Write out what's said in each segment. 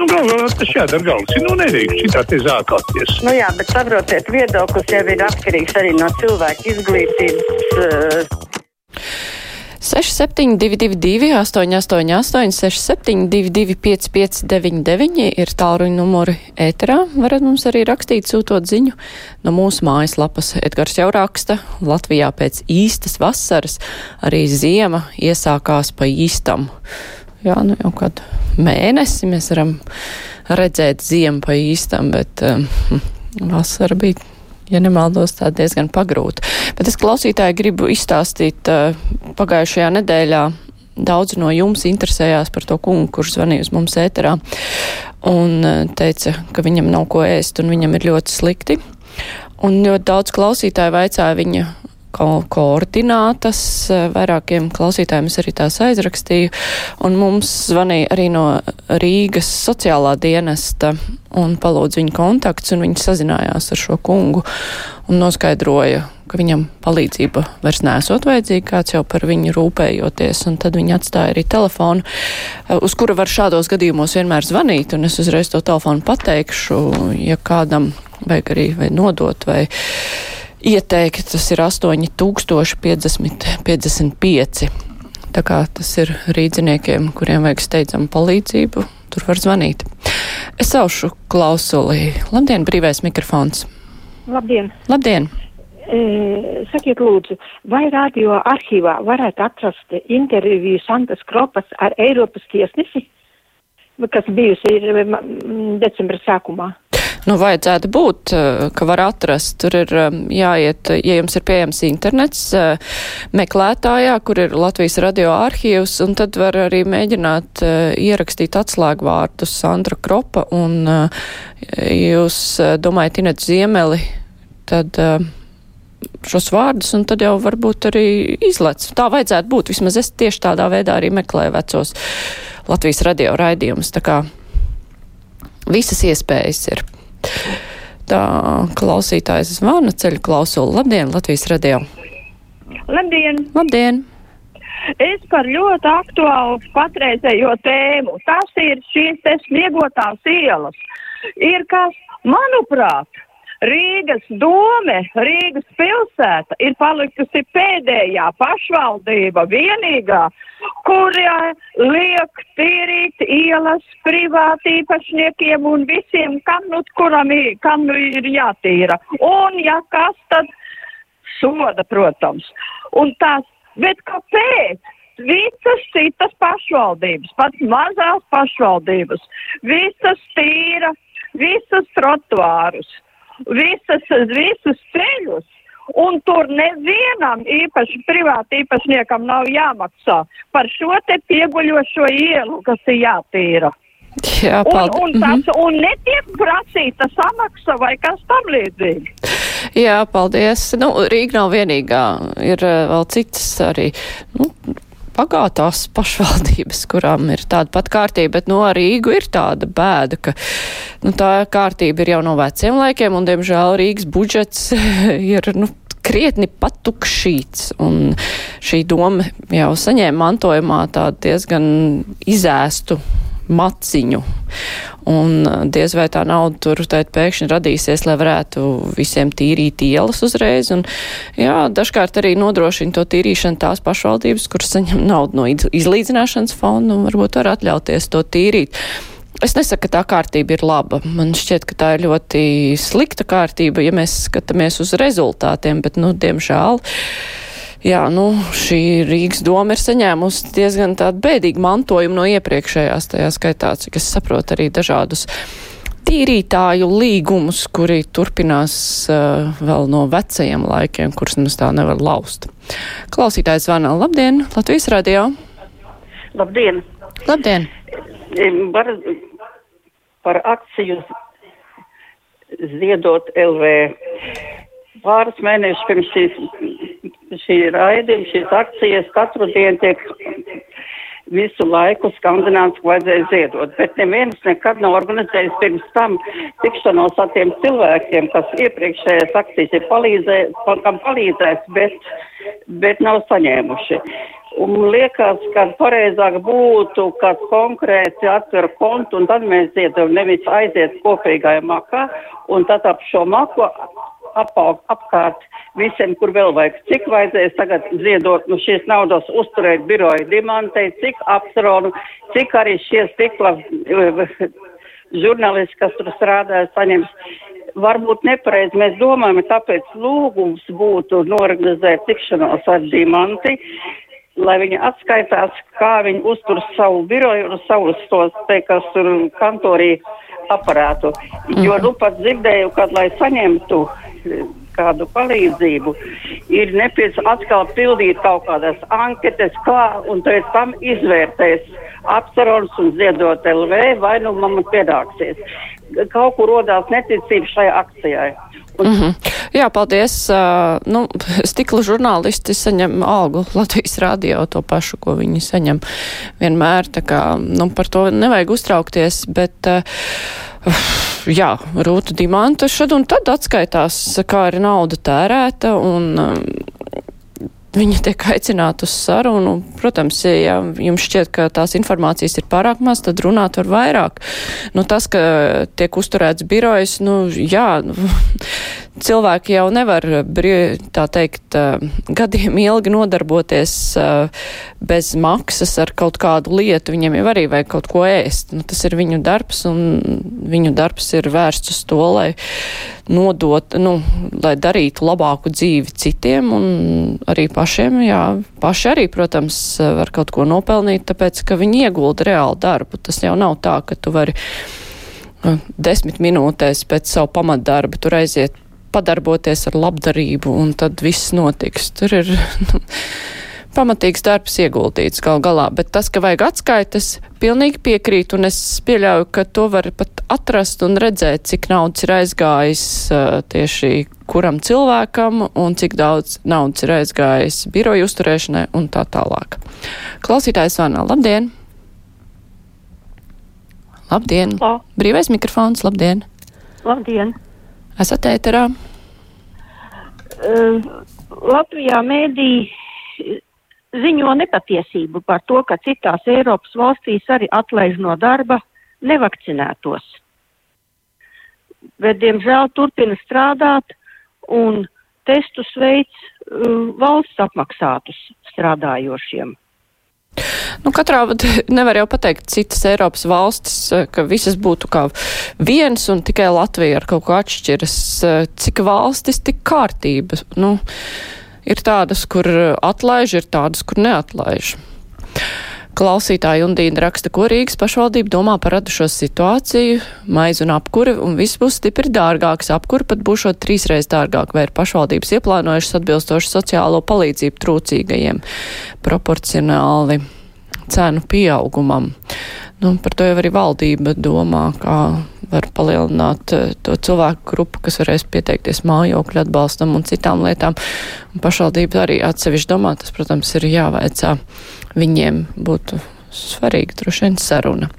Nu, galvā tas jādara galvas. Nu, nedrīkst šitā te zākāties. Nu jā, bet saprotiet, viedoklis jau ir atkarīgs arī no cilvēka izglītības. Uh... 6722, 888, 672, 559, ir tālruņa numuri ēterā. Varat mums arī rakstīt, sūtot ziņu no mūsu mājaslapas. Edgars jau raksta, Latvijā pēc īstas vasaras arī ziema iesākās pa īstam. Jā, nu jau kādu mēnesi mēs varam redzēt ziemu pa īstam, bet um, vasara bija ja nemaldos, tā diezgan pagrūta. Bet es klausītāji gribu izstāstīt uh, pagājušajā nedēļā. Daudz no jums interesējās par to kungu, kurš zvanīja uz mums ēterā un uh, teica, ka viņam nav ko ēst un viņam ir ļoti slikti. Un ļoti daudz klausītāju vaicāja viņa ko koordinātas. Vairākiem klausītājiem es arī tās aizrakstīju. Un mums zvanīja arī no Rīgas sociālā dienesta un palūdza viņa kontakts, un viņi sazinājās ar šo kungu un noskaidroja, ka viņam palīdzība vairs nesot vajadzīga, kāds jau par viņu rūpējoties, un tad viņi atstāja arī telefonu, uz kura var šādos gadījumos vienmēr zvanīt, un es uzreiz to telefonu pateikšu, ja kādam vajag arī vai nodot vai ieteikt, tas ir 8055. Tā kā tas ir rīdziniekiem, kuriem vajag steidzamu palīdzību, tur var zvanīt. Es saušu klausuli. Labdien, brīvais mikrofons. Labdien! Labdien! E, sakiet, lūdzu, vai radio arhīvā varētu atrast interviju Santas Kropas ar Eiropas tiesnesi, kas bijusi ir decembra sākumā? Nu, vajadzētu būt, eh, ka var atrast. Tur ir eh, jāiet, ja jums ir pieejams internets, eh, meklētājā, kur ir Latvijas radio arhīvs, un tad var arī mēģināt ierakstīt atslēgvārdus Sandra Kropa, un jūs domājat Inet Ziemeli, tad šos vārdus, un tad jau varbūt arī izlec. Tā vajadzētu būt. Vismaz es tieši tādā veidā arī meklēju vecos Latvijas radio raidījumus. Tā kā visas iespējas ir. Tā klausītājs zvana ceļu klausulu. Labdien, Latvijas radio! Labdien! Labdien! Es par ļoti aktuālu patreizējo tēmu. Tas ir šīs te sniegotās ielas. Ir kas, manuprāt, Rīgas dome, Rīgas pilsēta ir palikusi pēdējā pašvaldība vienīgā, kurā liek tīrīt ielas privātīpašniekiem un visiem, kam nu, kuram kam nu ir jātīra. Un, ja kas, tad soda, protams. Un tās, bet kāpēc? Visas citas pašvaldības, pat mazās pašvaldības, visas tīra, visas trotuārus visas, visus ceļus. Un tur nevienam īpaši privāti īpašniekam nav jāmaksā par šo te pieguļošo ielu, kas ir jātīra. Jā, un, un, tas, mm -hmm. un netiek prasīta samaksa vai kas tam līdzīgi. Jā, paldies. Nu, Rīga nav vienīgā. Ir uh, vēl citas arī. Nu, bagātās pašvaldības, kurām ir tāda pat kārtība, bet no nu, Rīgu ir tāda bēda, ka nu, tā kārtība ir jau no veciem laikiem, un, diemžēl, Rīgas budžets ir, nu, krietni patukšīts, un šī doma jau saņēma mantojumā tādu diezgan izēstu maciņu. Un uh, diez vai tā nauda tur pēkšņi radīsies, lai varētu visiem tīrīt ielas uzreiz. Un, jā, dažkārt arī nodrošina to tīrīšanu tās pašvaldības, kuras saņem naudu no izlīdzināšanas fonda un varbūt var atļauties to tīrīt. Es nesaku, ka tā kārtība ir laba. Man šķiet, ka tā ir ļoti slikta kārtība, ja mēs skatāmies uz rezultātiem, bet, nu, diemžēl. Jā, nu, šī Rīgas doma ir saņēmusi diezgan tādu bēdīgu mantojumu no iepriekšējās, tajā skaitā, cik es saprotu arī dažādus tīrītāju līgumus, kuri turpinās uh, vēl no vecajiem laikiem, kurus mums tā nevar laust. Klausītājs zvana. Labdien, Latvijas radio! Labdien! Labdien! Var par akciju ziedot LV. Pāris mēnešus pirms šīs, šī raidījuma, šīs akcijas katru dienu tiek visu laiku skandināts, ka vajadzēja ziedot, bet neviens nekad nav organizējis pirms tam tikšanos ar tiem cilvēkiem, kas iepriekšējās akcijas ir palīdzē, kam palīdzēs, bet, bet nav saņēmuši. Un liekas, ka pareizāk būtu, ka konkrēti atver kontu un tad mēs ziedam, nevis aiziet kopīgajā makā un tad ap šo maku apaug apkārt visiem, kur vēl vajag. Cik vajadzēs tagad ziedot nu šīs naudas uzturēt biroju dimantei, cik apsaronu, cik arī šie stikla žurnālisti, kas tur strādāja, saņems. Varbūt nepareizi mēs domājam, tāpēc lūgums būtu norganizēt tikšanos ar dimanti, lai viņi atskaitās, kā viņi uztur savu biroju un savus tos, te, kas tur kantorī aparātu. Jo, nu, pat dzirdēju, kad, lai saņemtu kādu palīdzību, ir nepieciešams atkal pildīt kaut kādas anketes, kā, un pēc tam izvērtēs apsarons un ziedot LV, vai nu man pienāksies. Kaut kur rodās neticība šai akcijai. Un... Mm -hmm. Jā, paldies. Uh, nu, stikla žurnālisti saņem algu Latvijas radio to pašu, ko viņi saņem vienmēr. Tā kā, nu, par to nevajag uztraukties, bet. Uh, jā, Rūta Dimanta šad un tad atskaitās, kā ir nauda tērēta un um, Viņa tiek aicināta uz sarunu. Protams, ja jums šķiet, ka tās informācijas ir pārāk maz, tad runāt var vairāk. Nu, tas, ka tiek uzturēts birojas, nu, jā, nu, cilvēki jau nevar, tā teikt, gadiem ilgi nodarboties bez maksas ar kaut kādu lietu. Viņiem jau arī vajag kaut ko ēst. Nu, tas ir viņu darbs, un viņu darbs ir vērsts uz to, lai nodot, nu, lai darītu labāku dzīvi citiem un arī pašiem, jā, paši arī, protams, var kaut ko nopelnīt, tāpēc, ka viņi iegulda reālu darbu. Tas jau nav tā, ka tu vari desmit minūtēs pēc savu pamatdarbu tur aiziet padarboties ar labdarību, un tad viss notiks. Tur ir nu, pamatīgs darbs ieguldīts gal galā, bet tas, ka vajag atskaites, pilnīgi piekrīt, un es pieļauju, ka to var pat atrast un redzēt, cik naudas ir aizgājis uh, tieši kuram cilvēkam un cik daudz naudas ir aizgājis biroju uzturēšanai un tā tālāk. Klausītājs Vana, labdien! Labdien! O. Brīvais mikrofons, labdien! Labdien! Esat ēterā? Uh, Latvijā mēdī ziņo nepatiesību par to, ka citās Eiropas valstīs arī atlaiž no darba nevakcinētos. Bet, diemžēl, turpina strādāt un testus veids uh, valsts apmaksātus strādājošiem. Nu, katrā nevar jau pateikt citas Eiropas valstis, eh, ka visas būtu kā viens un tikai Latvija ar kaut ko atšķiras. Eh, cik valstis, tik kārtība. Nu, ir tādas, kur atlaiž, ir tādas, kur neatlaiž. Klausītāja Undīna raksta, ko Rīgas pašvaldība domā par radušo situāciju, maizi un apkuri, un viss būs stipri dārgāks. Apkuri pat būšot trīsreiz dārgāk, vai ir pašvaldības ieplānojušas atbilstoši sociālo palīdzību trūcīgajiem proporcionāli cenu pieaugumam. Nu, par to jau arī valdība domā, kā var palielināt eh, to cilvēku grupu, kas varēs pieteikties mājokļu atbalstam un citām lietām. Un pašvaldība arī atsevišķi domā, tas, protams, ir jāveicā. Viņiem būtu svarīga droši vien saruna.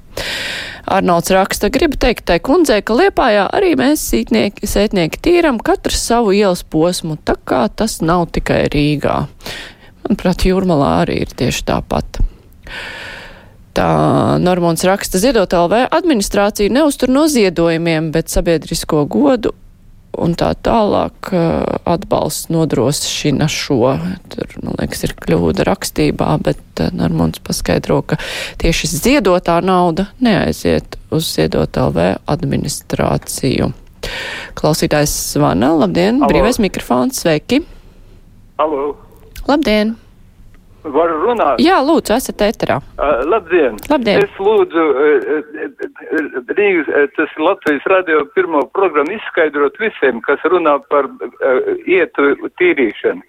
Arnolds raksta, gribu teikt tai kundzei, ka Liepājā arī mēs sītnieki, sētnieki tīram katrs savu ielas posmu, tā kā tas nav tikai Rīgā. Manuprāt, Jūrmalā arī ir tieši tāpat. Tā Normons raksta, ziedot LV administrācija neuztur noziedojumiem, bet sabiedrisko godu un tā tālāk atbalsts nodrošina šo. Tur, man liekas, ir kļūda rakstībā, bet Normons paskaidro, ka tieši ziedotā nauda neaiziet uz ziedot LV administrāciju. Klausītājs zvana, labdien, Alo. brīvais mikrofons, sveiki! Alo, Labdien! Varu runāt? Jā, lūdzu, esat ēterā. Uh, labdien! Labdien. Es lūdzu uh, Rīgas, tas Latvijas radio pirmo programmu izskaidrot visiem, kas runā par uh, ietu tīrīšanu.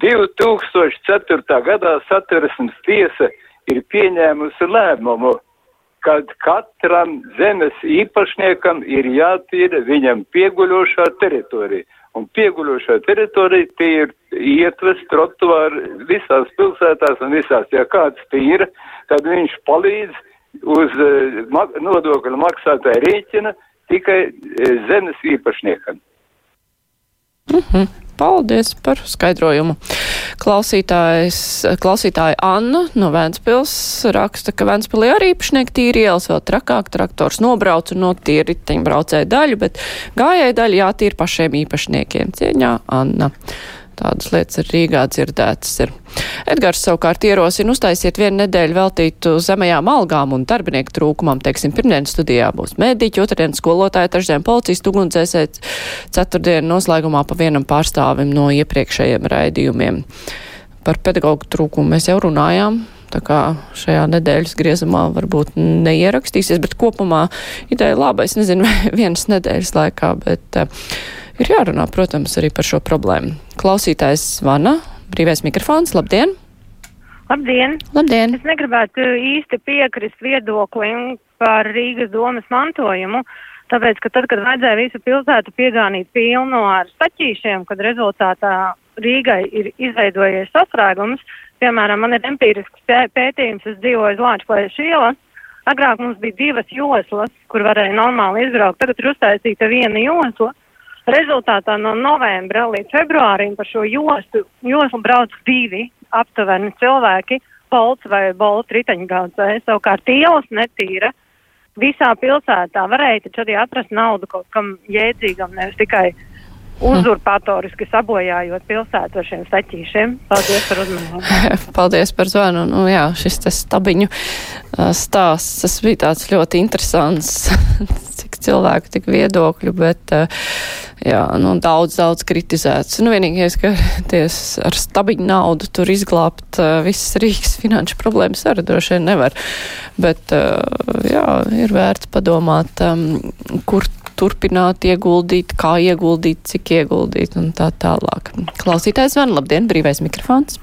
2004. gadā satversmes tiesa ir pieņēmusi lēmumu, kad katram zemes īpašniekam ir jātīra viņam pieguļošā teritorija. Un pieguļošā teritorija tie ir ietves trotuāri visās pilsētās un visās. Ja kāds tīra, tad viņš palīdz uz uh, ma nodokļu maksātāja rēķina tikai uh, zemes īpašniekam. Mhm. Paldies par skaidrojumu. Klausītājs, klausītāja Anna no Vēnspils raksta, ka Vēnspilī arī īpašnieki tīri ielas vēl trakāk, traktors nobrauc un notīra riteņbraucēju daļu, bet gājēju daļu jātīra pašiem īpašniekiem. Cieņā Anna. Tādas lietas ir Rīgā dzirdētas. Ir. Edgars savukārt ierosina uztaisiet vienu nedēļu veltītu zemajām algām un darbinieku trūkumam. Teiksim, pirmdien studijā būs mēdīķi, otrdien skolotāji, trešdien policijas, ugunsdzēsēji, ceturtdien noslēgumā pa vienam pārstāvim no iepriekšējiem raidījumiem. Par pedagoģu trūkumu mēs jau runājām. Tā kā šajā nedēļas griezumā varbūt neierakstīsies, bet kopumā ideja laba. Es nezinu, vai vienas nedēļas laikā, bet uh, ir jārunā, protams, arī par šo problēmu. Klausītājs zvana, brīvais mikrofons, labdien! Labdien! Labdien! Es negribētu īsti piekrist viedoklim par Rīgas domas mantojumu, tāpēc, ka tad, kad vajadzēja visu pilsētu piegānīt pilnu ar staķīšiem, kad rezultātā Rīgai ir izveidojies sastrēgums, piemēram, man ir empirisks pētījums, es dzīvoju uz Lāčplēša ielas, agrāk mums bija divas joslas, kur varēja normāli izbraukt, tagad ir uztaisīta viena josla, Rezultātā no novembra līdz februārim par šo jostu, joslu brauc divi aptuveni cilvēki, bolts vai bolts riteņgādzēji, savukārt ielas netīra. Visā pilsētā varēja taču arī atrast naudu kaut kam jēdzīgam, nevis tikai uzurpatoriski sabojājot pilsētu ar šiem staķīšiem. Paldies par uzmanību. Paldies par zvanu. Nu, jā, šis stabiņu stāsts, tas bija tāds ļoti interesants. cik cilvēku, tik viedokļu, bet jā, nu, daudz, daudz kritizēts. Nu, vienīgais, ka ties ar stabiņu naudu tur izglābt visas Rīgas finanšu problēmas arī droši vien nevar. Bet jā, ir vērts padomāt, kur turpināt ieguldīt, kā ieguldīt, cik ieguldīt un tā tālāk. Klausītājs van, labdien, brīvais mikrofons.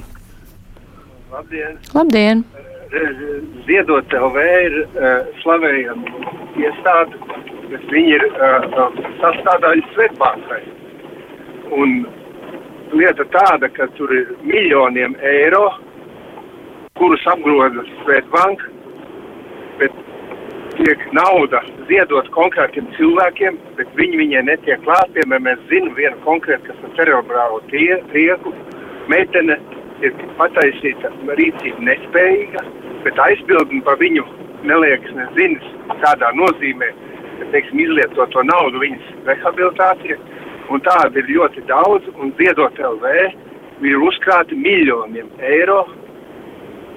Labdien! Labdien! Ziedot LV ir uh, slavējama iestāde, bet viņi ir uh, sastādājuši Svetbankai. Un lieta tāda, ka tur ir miljoniem eiro, kurus apgroza Svetbanka, bet tiek nauda ziedot konkrētiem cilvēkiem, bet viņi viņai netiek klāt. Piemēram, mēs zinām vienu konkrētu, kas ir cerebrālu tie, rieku. Meitene ir pataisīta rīcība nespējīga, bet aizbildni par viņu neliekas nezinas, kādā nozīmē, teiksim, izlietot to naudu viņas rehabilitācija. Un tāda ir ļoti daudz, un ziedot LV ir uzkrāti miljoniem eiro.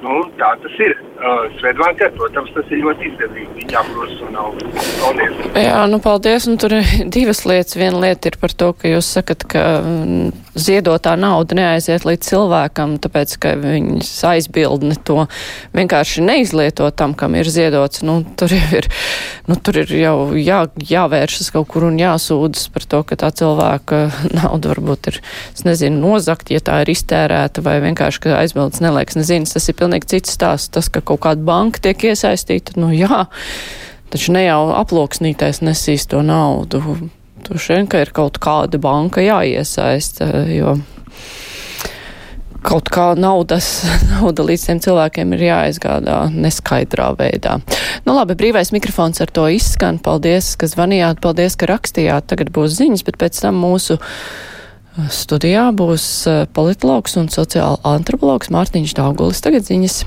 Nu, tā tas ir. Uh, Svetbankai, protams, tas ir ļoti izdevīgi. Viņi apgrozīs to naudu. Paldies. Jā, nu paldies. Un tur ir divas lietas. Viena lieta ir par to, ka jūs sakat, ka mm, ziedotā nauda neaiziet līdz cilvēkam, tāpēc, ka viņas aizbildni to vienkārši neizlieto tam, kam ir ziedots. Nu, tur ir, nu, tur ir jau jā, jāvēršas kaut kur un jāsūdzas par to, ka tā cilvēka nauda varbūt ir, es nezinu, nozakt, ja tā ir iztērēta vai vienkārši, ka aizbildnis neliekas nezinas. Tas ir pilnīgi cits stāsts. Tas, ka kaut kāda banka tiek iesaistīta, nu jā, taču ne jau aploksnītais nesīs to naudu. Tur šeit, ka ir kaut kāda banka jāiesaista, jo kaut kā naudas, nauda līdz tiem cilvēkiem ir jāizgādā neskaidrā veidā. Nu labi, brīvais mikrofons ar to izskan. Paldies, ka zvanījāt, paldies, ka rakstījāt. Tagad būs ziņas, bet pēc tam mūsu studijā būs politologs un sociāla antropologs Mārtiņš Daugulis. Tagad ziņas.